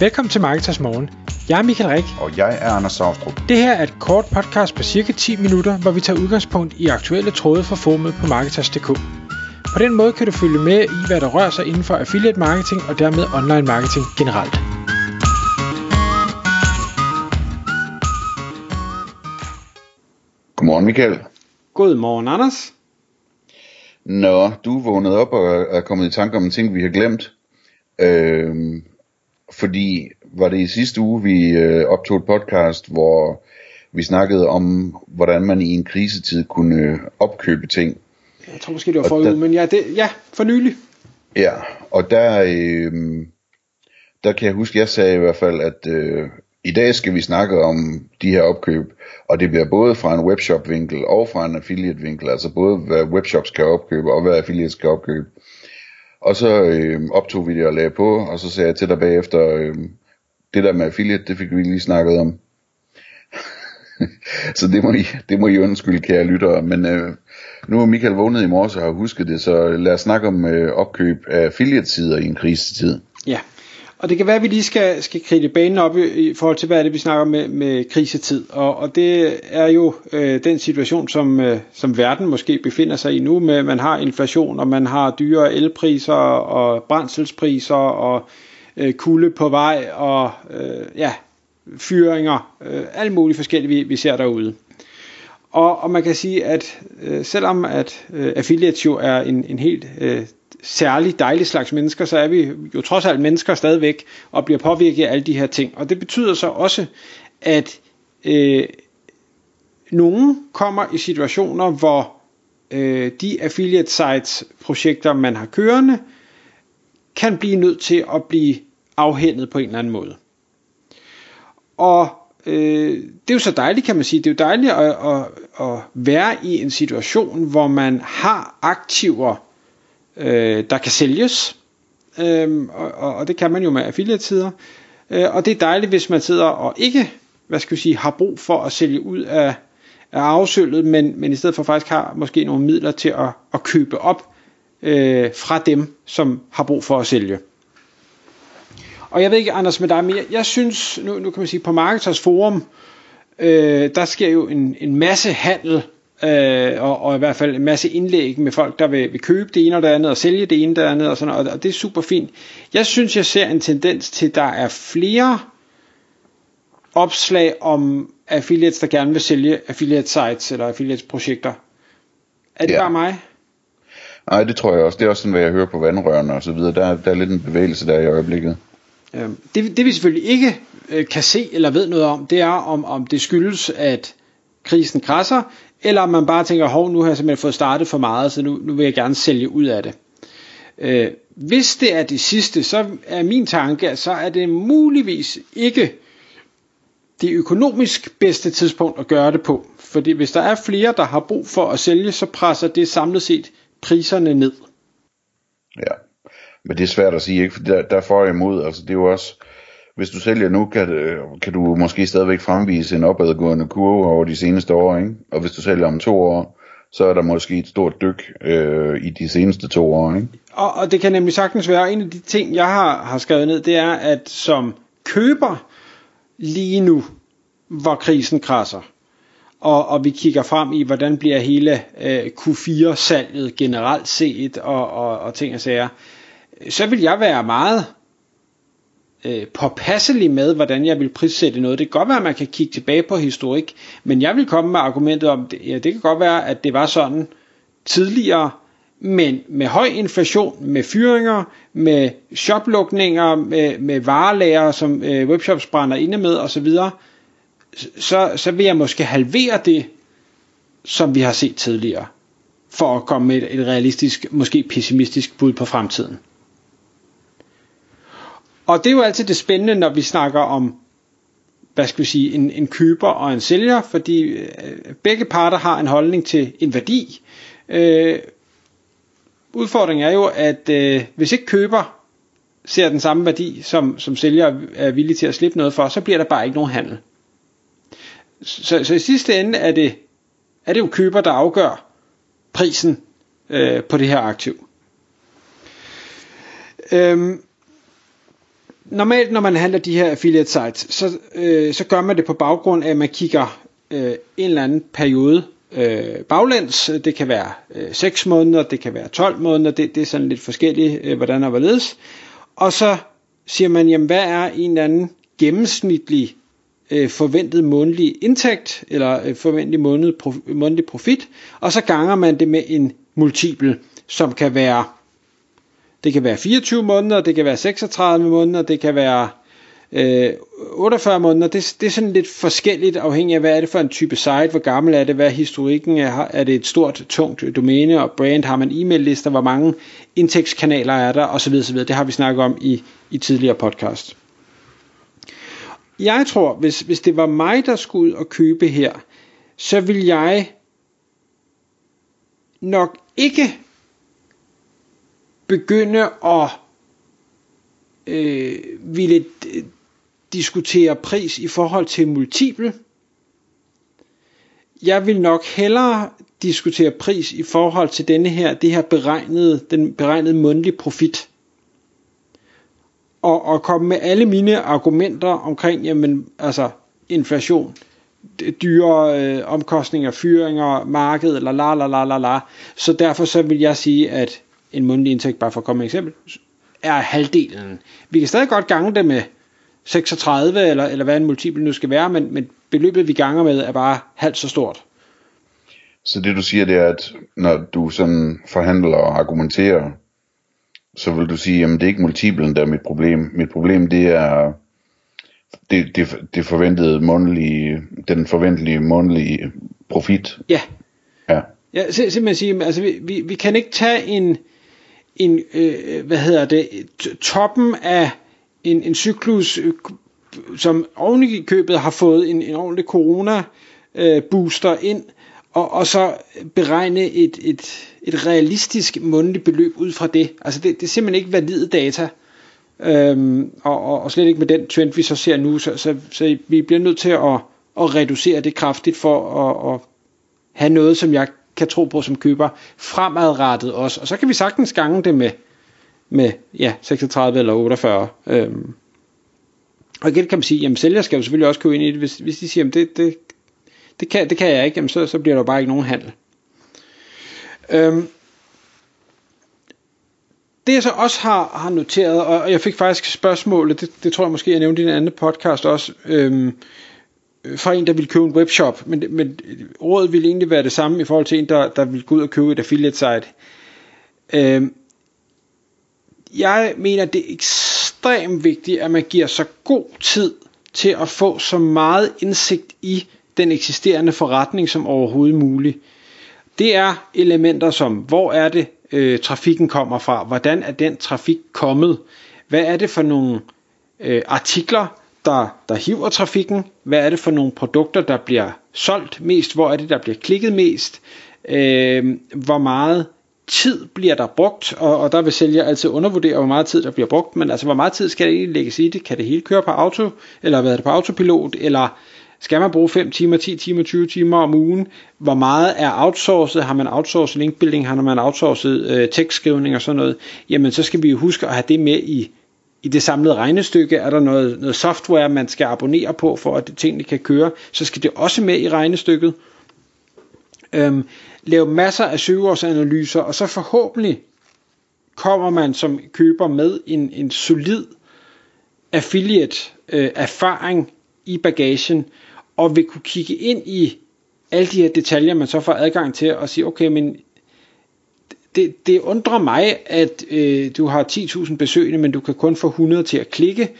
Velkommen til Marketers Morgen. Jeg er Michael Rik. Og jeg er Anders Saustrup. Det her er et kort podcast på cirka 10 minutter, hvor vi tager udgangspunkt i aktuelle tråde fra formet på Marketers.dk. På den måde kan du følge med i, hvad der rører sig inden for affiliate marketing og dermed online marketing generelt. Godmorgen Michael. Godmorgen Anders. Nå, du er vågnet op og er kommet i tanke om en ting, vi har glemt. Øhm, fordi var det i sidste uge, vi øh, optog et podcast, hvor vi snakkede om, hvordan man i en krisetid kunne opkøbe ting. Jeg tror måske det var forrige uge, men ja, det, ja, for nylig. Ja, og der, øh, der kan jeg huske, jeg sagde i hvert fald, at øh, i dag skal vi snakke om de her opkøb, og det bliver både fra en webshop-vinkel og fra en affiliate-vinkel, altså både hvad webshops kan opkøbe og hvad affiliates kan opkøbe. Og så øh, optog vi det og lagde på, og så sagde jeg til dig bagefter, øh, det der med affiliate, det fik vi lige snakket om. så det må, I, det må I undskylde, kære lyttere. Men øh, nu er Michael vågnet i morges og har husket det, så lad os snakke om øh, opkøb af affiliate-sider i en krisetid. Ja, og det kan være, at vi lige skal, skal kridte banen op i, i forhold til, hvad er det, vi snakker med, med krisetid. Og, og det er jo øh, den situation, som, øh, som verden måske befinder sig i nu, med man har inflation, og man har dyre elpriser og brændselspriser og øh, kulde på vej, og øh, ja, fyringer, øh, alt muligt forskellige, vi, vi ser derude. Og, og man kan sige, at øh, selvom at øh, affiliates jo er en, en helt øh, særlig dejlig slags mennesker, så er vi jo trods alt mennesker stadigvæk og bliver påvirket af alle de her ting. Og det betyder så også, at øh, nogen kommer i situationer, hvor øh, de affiliate sites projekter, man har kørende, kan blive nødt til at blive afhændet på en eller anden måde. Og øh, det er jo så dejligt, kan man sige. Det er jo dejligt at, at, at være i en situation, hvor man har aktiver, øh, der kan sælges. Øh, og, og det kan man jo med affiliatesider. Øh, og det er dejligt, hvis man sidder og ikke hvad skal vi sige, har brug for at sælge ud af, af afsølvet, men, men i stedet for faktisk har måske nogle midler til at, at købe op øh, fra dem, som har brug for at sælge. Og jeg ved ikke, Anders, med dig, mere. jeg, jeg synes, nu, nu kan man sige, på Marketers Forum, øh, der sker jo en, en masse handel, øh, og, og i hvert fald en masse indlæg med folk, der vil, vil købe det ene og det andet, og sælge det ene og det andet, og, sådan, og, og det er super fint. Jeg synes, jeg ser en tendens til, at der er flere opslag om affiliates, der gerne vil sælge affiliate sites eller affiliates projekter. Er det ja. bare mig? Nej, det tror jeg også. Det er også sådan, hvad jeg hører på vandrørene og så videre. Der, der er lidt en bevægelse der i øjeblikket. Øhm, det, det vi selvfølgelig ikke øh, kan se eller ved noget om, det er om, om det skyldes, at krisen krasser, eller om man bare tænker, hov, nu har jeg simpelthen fået startet for meget, så nu, nu vil jeg gerne sælge ud af det. Øh, hvis det er det sidste, så er min tanke, at så er det muligvis ikke det økonomisk bedste tidspunkt at gøre det på. Fordi hvis der er flere, der har brug for at sælge, så presser det samlet set priserne ned. Ja, men det er svært at sige, ikke? For der, der får jeg imod, altså det er jo også, hvis du sælger nu, kan, øh, kan du måske stadigvæk fremvise en opadgående kurve over de seneste år, ikke? Og hvis du sælger om to år, så er der måske et stort dyk øh, i de seneste to år, ikke? Og, og det kan nemlig sagtens være, en af de ting, jeg har, har skrevet ned, det er, at som køber lige nu, hvor krisen krasser, og, og vi kigger frem i, hvordan bliver hele øh, Q4-salget generelt set, og, og, og ting og sager, så vil jeg være meget øh, påpasselig med, hvordan jeg vil prissætte noget. Det kan godt være, at man kan kigge tilbage på historik, men jeg vil komme med argumentet om, ja, det kan godt være, at det var sådan tidligere, men med høj inflation, med fyringer, med shoplukninger, med, med varelager, som øh, webshops brænder inde med osv., så, så vil jeg måske halvere det, som vi har set tidligere, for at komme med et, et realistisk, måske pessimistisk bud på fremtiden. Og det er jo altid det spændende, når vi snakker om, hvad skal vi sige, en, en køber og en sælger, fordi øh, begge parter har en holdning til en værdi. Øh, udfordringen er jo, at øh, hvis ikke køber ser den samme værdi, som, som sælger er villig til at slippe noget for, så bliver der bare ikke nogen handel. Så, så i sidste ende er det, er det jo køber, der afgør prisen øh, på det her aktiv. Øhm, normalt når man handler de her affiliate sites, så, øh, så gør man det på baggrund af, at man kigger øh, en eller anden periode øh, baglæns. Det kan være øh, 6 måneder, det kan være 12 måneder, det, det er sådan lidt forskelligt, øh, hvordan og hvorledes. Og så siger man, jamen hvad er en eller anden gennemsnitlig øh, forventet månedlig indtægt, eller øh, forventet måned, prof, månedlig profit, og så ganger man det med en multiple, som kan være, det kan være 24 måneder, det kan være 36 måneder, det kan være øh, 48 måneder, det, det er sådan lidt forskelligt afhængig af, hvad er det for en type site, hvor gammel er det, hvad er historikken, er, er det et stort, tungt domæne og brand, har man e-mail-lister, hvor mange indtægtskanaler er der, osv. osv. Det har vi snakket om i, i tidligere podcast. Jeg tror, hvis, hvis det var mig, der skulle ud og købe her, så vil jeg nok ikke begynde at øh, ville øh, diskutere pris i forhold til multiple. Jeg vil nok hellere diskutere pris i forhold til denne her, det her beregnede, den beregnede mundtlige profit. Og, og komme med alle mine argumenter omkring, jamen, altså, inflation, dyre øh, omkostninger, fyringer, marked, la la la la la la. Så derfor så vil jeg sige, at en mundtlig indtægt, bare for at komme med et eksempel, er halvdelen. Vi kan stadig godt gange det med 36, eller, eller hvad en multiple nu skal være, men, men beløbet vi ganger med er bare halvt så stort. Så det du siger, det er, at når du sådan forhandler og argumenterer, så vil du sige, at det er ikke multiplen, der er mit problem. Mit problem, det er det, det, det forventede månedlige, den forventelige månedlige profit. Ja. Ja. Ja, simpelthen sige, altså vi, vi, vi kan ikke tage en, en øh, hvad hedder det, toppen af en, en cyklus, øh, som oven i købet har fået en, en ordentlig corona øh, booster ind, og, og så beregne et, et, et realistisk månedligt beløb ud fra det. Altså det, det er simpelthen ikke valide data, øhm, og, og, og slet ikke med den trend, vi så ser nu, så, så, så vi bliver nødt til at, at reducere det kraftigt for at, at have noget, som jeg kan tro på som køber fremadrettet også. Og så kan vi sagtens gange det med, med ja, 36 eller 48. Øhm. Og igen kan man sige, jamen sælger skal jo selvfølgelig også købe ind i det, hvis, hvis de siger, jamen det, det, det, kan, det kan jeg ikke, jamen så, så bliver der bare ikke nogen handel. Øhm. Det jeg så også har, har noteret, og jeg fik faktisk spørgsmålet, det, det tror jeg måske, jeg nævnte i en anden podcast også, øhm, Øh, fra en, der ville købe en webshop, men, men rådet ville egentlig være det samme i forhold til en, der, der ville gå ud og købe et affiliate site. Øhm, jeg mener, det er ekstremt vigtigt, at man giver så god tid til at få så meget indsigt i den eksisterende forretning som overhovedet muligt. Det er elementer som, hvor er det, øh, trafikken kommer fra, hvordan er den trafik kommet, hvad er det for nogle øh, artikler, der, der hiver trafikken, hvad er det for nogle produkter, der bliver solgt mest, hvor er det, der bliver klikket mest, øh, hvor meget tid bliver der brugt, og, og der vil sælger altid undervurdere, hvor meget tid der bliver brugt, men altså hvor meget tid skal det egentlig lægges i det? Kan det hele køre på auto, eller hvad er det på autopilot, eller skal man bruge 5 timer, 10 timer, 20 timer om ugen? Hvor meget er outsourcet? Har man outsourcet linkbuilding? Har man outsourcet øh, tekstskrivning og sådan noget? Jamen så skal vi jo huske at have det med i, i det samlede regnestykke. Er der noget, noget software, man skal abonnere på, for at tingene kan køre, så skal det også med i regnestykket. Øhm, lave masser af søgeårsanalyser, og så forhåbentlig kommer man som køber med en, en solid affiliate øh, erfaring i bagagen, og vil kunne kigge ind i alle de her detaljer, man så får adgang til, og sige, okay, men det, det undrer mig, at øh, du har 10.000 besøgende, men du kan kun få 100 til at klikke.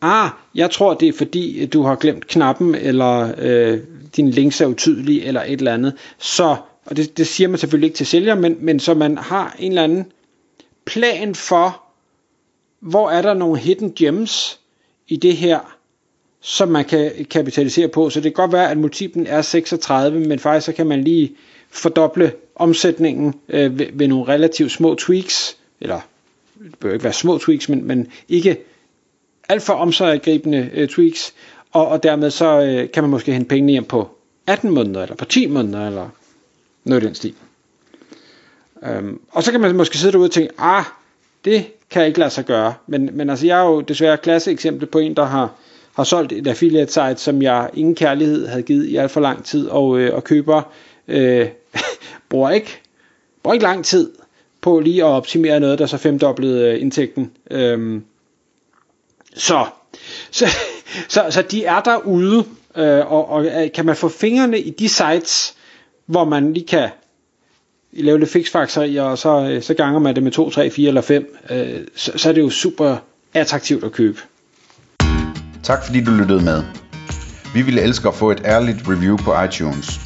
Ah, jeg tror, det er fordi, øh, du har glemt knappen, eller øh, din links er utydelige, eller et eller andet. Så, og det, det siger man selvfølgelig ikke til sælger, men, men så man har en eller anden plan for, hvor er der nogle hidden gems i det her, som man kan kapitalisere på. Så det kan godt være, at multiplen er 36, men faktisk så kan man lige fordoble omsætningen øh, ved, ved nogle relativt små tweaks, eller det bør ikke være små tweaks, men, men ikke alt for omsaggribende øh, tweaks, og, og dermed så øh, kan man måske hente pengene hjem på 18 måneder, eller på 10 måneder, eller noget i den stil. Øhm, og så kan man måske sidde derude og tænke, ah, det kan ikke lade sig gøre. Men, men altså, jeg er jo desværre et klasse eksempel på en, der har, har solgt et affiliate site, som jeg ingen kærlighed havde givet i alt for lang tid, og, øh, og køber øh, bruger, ikke, bruger ikke lang tid på lige at optimere noget, der så femdoblede øh, indtægten. Øhm, så, så, så, så de er derude, øh, og, og øh, kan man få fingrene i de sites, hvor man lige kan lave lidt fixfaxer og så, øh, så ganger man det med 2, 3, 4 eller 5, øh, så, så er det jo super attraktivt at købe. Tak fordi du lyttede med. Vi ville elske at få et ærligt review på iTunes.